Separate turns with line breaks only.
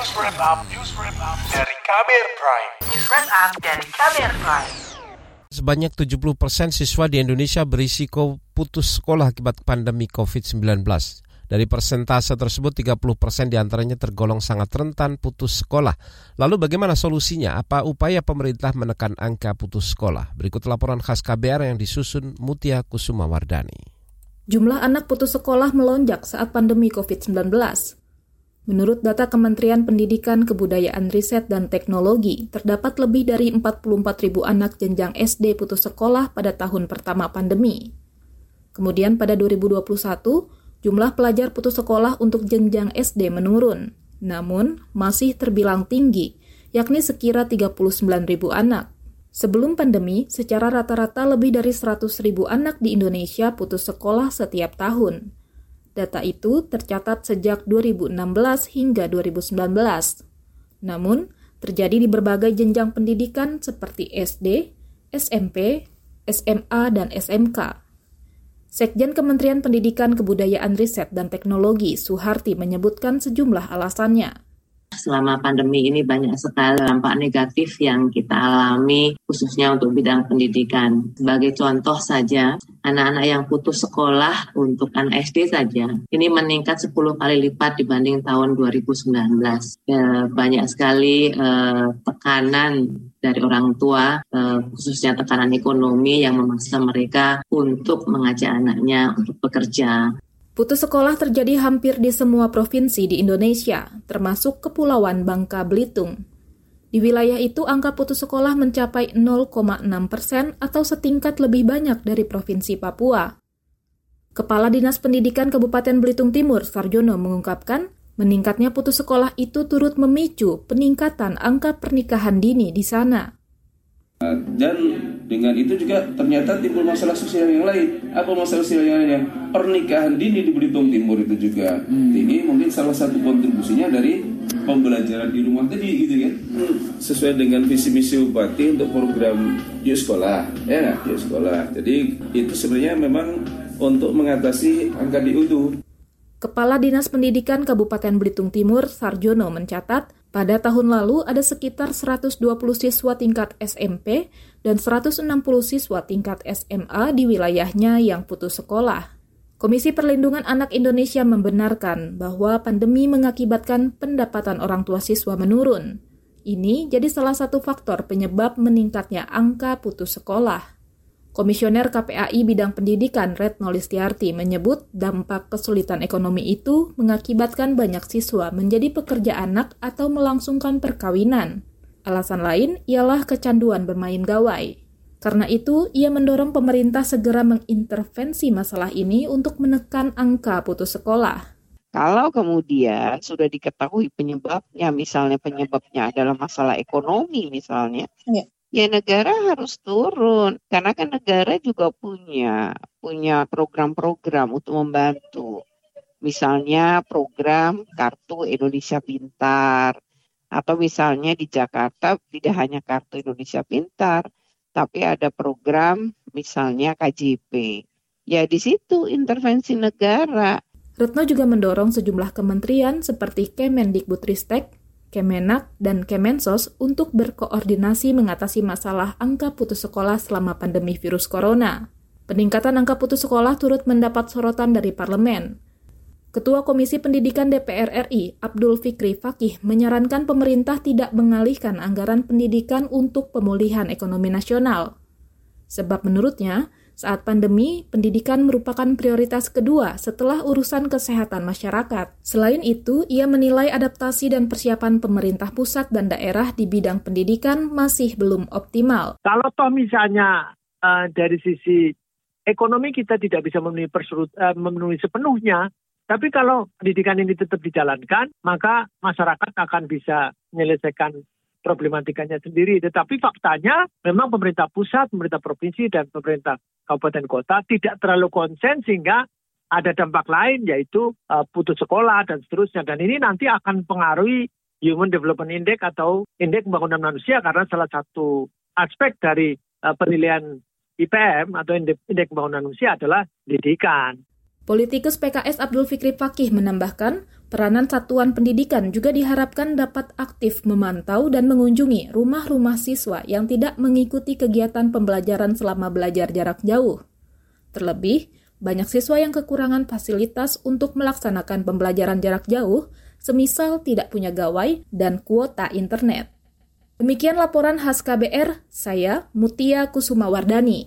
News Wrap Up, News Wrap Up dari Kamer Prime.
News Wrap Up dari Kamer Prime.
Sebanyak 70 persen siswa di Indonesia berisiko putus sekolah akibat pandemi COVID-19. Dari persentase tersebut, 30 persen di antaranya tergolong sangat rentan putus sekolah. Lalu bagaimana solusinya? Apa upaya pemerintah menekan angka putus sekolah? Berikut laporan khas KBR yang disusun Mutia Kusuma Wardani.
Jumlah anak putus sekolah melonjak saat pandemi COVID-19. Menurut data Kementerian Pendidikan, Kebudayaan, Riset, dan Teknologi, terdapat lebih dari 44 ribu anak jenjang SD putus sekolah pada tahun pertama pandemi. Kemudian pada 2021, jumlah pelajar putus sekolah untuk jenjang SD menurun, namun masih terbilang tinggi, yakni sekira 39 ribu anak. Sebelum pandemi, secara rata-rata lebih dari 100 ribu anak di Indonesia putus sekolah setiap tahun. Data itu tercatat sejak 2016 hingga 2019. Namun, terjadi di berbagai jenjang pendidikan seperti SD, SMP, SMA, dan SMK. Sekjen Kementerian Pendidikan Kebudayaan Riset dan Teknologi Suharti menyebutkan sejumlah alasannya.
Selama pandemi ini banyak sekali dampak negatif yang kita alami khususnya untuk bidang pendidikan. Sebagai contoh saja, anak-anak yang putus sekolah untuk anak SD saja ini meningkat 10 kali lipat dibanding tahun 2019. Ya, banyak sekali eh, tekanan dari orang tua, eh, khususnya tekanan ekonomi yang memaksa mereka untuk mengajak anaknya untuk bekerja.
Putus sekolah terjadi hampir di semua provinsi di Indonesia, termasuk Kepulauan Bangka Belitung. Di wilayah itu, angka putus sekolah mencapai 0,6 persen atau setingkat lebih banyak dari Provinsi Papua. Kepala Dinas Pendidikan Kabupaten Belitung Timur, Sarjono, mengungkapkan meningkatnya putus sekolah itu turut memicu peningkatan angka pernikahan dini di sana.
Dan dengan itu juga ternyata timbul masalah sosial yang lain. Apa masalah sosial yang lainnya? Pernikahan dini di Belitung Timur itu juga hmm. tinggi. Mungkin salah satu kontribusinya dari pembelajaran di rumah tadi gitu kan. Hmm. Sesuai dengan visi misi bupati untuk program yuk sekolah, ya nggak yuk sekolah. Jadi itu sebenarnya memang untuk mengatasi angka di UTU.
Kepala Dinas Pendidikan Kabupaten Belitung Timur, Sarjono, mencatat pada tahun lalu ada sekitar 120 siswa tingkat SMP dan 160 siswa tingkat SMA di wilayahnya yang putus sekolah. Komisi Perlindungan Anak Indonesia membenarkan bahwa pandemi mengakibatkan pendapatan orang tua siswa menurun. Ini jadi salah satu faktor penyebab meningkatnya angka putus sekolah. Komisioner KPAI bidang pendidikan Retno Listiarti menyebut dampak kesulitan ekonomi itu mengakibatkan banyak siswa menjadi pekerja anak atau melangsungkan perkawinan. Alasan lain ialah kecanduan bermain gawai. Karena itu, ia mendorong pemerintah segera mengintervensi masalah ini untuk menekan angka putus sekolah.
Kalau kemudian sudah diketahui penyebabnya, misalnya penyebabnya adalah masalah ekonomi misalnya, ya ya negara harus turun. Karena kan negara juga punya punya program-program untuk membantu. Misalnya program kartu Indonesia Pintar. Atau misalnya di Jakarta tidak hanya kartu Indonesia Pintar tapi ada program misalnya KJP ya di situ intervensi negara
Retno juga mendorong sejumlah kementerian seperti Kemendikbudristek Kemenak, dan Kemensos untuk berkoordinasi mengatasi masalah angka putus sekolah selama pandemi virus corona. Peningkatan angka putus sekolah turut mendapat sorotan dari parlemen. Ketua Komisi Pendidikan DPR RI, Abdul Fikri Fakih, menyarankan pemerintah tidak mengalihkan anggaran pendidikan untuk pemulihan ekonomi nasional. Sebab menurutnya, saat pandemi, pendidikan merupakan prioritas kedua setelah urusan kesehatan masyarakat. Selain itu, ia menilai adaptasi dan persiapan pemerintah pusat dan daerah di bidang pendidikan masih belum optimal.
Kalau toh misalnya uh, dari sisi ekonomi kita tidak bisa memenuhi, persurut, uh, memenuhi sepenuhnya, tapi kalau pendidikan ini tetap dijalankan, maka masyarakat akan bisa menyelesaikan problematikanya sendiri. Tetapi faktanya memang pemerintah pusat, pemerintah provinsi, dan pemerintah kabupaten kota tidak terlalu konsen sehingga ada dampak lain yaitu uh, putus sekolah dan seterusnya. Dan ini nanti akan pengaruhi Human Development Index atau Indeks Pembangunan Manusia karena salah satu aspek dari uh, penilaian IPM atau Indeks Pembangunan Manusia adalah pendidikan.
Politikus PKS Abdul Fikri Fakih menambahkan, Peranan satuan pendidikan juga diharapkan dapat aktif memantau dan mengunjungi rumah-rumah siswa yang tidak mengikuti kegiatan pembelajaran selama belajar jarak jauh. Terlebih, banyak siswa yang kekurangan fasilitas untuk melaksanakan pembelajaran jarak jauh, semisal tidak punya gawai dan kuota internet. Demikian laporan khas KBR, saya Mutia Kusuma Wardani.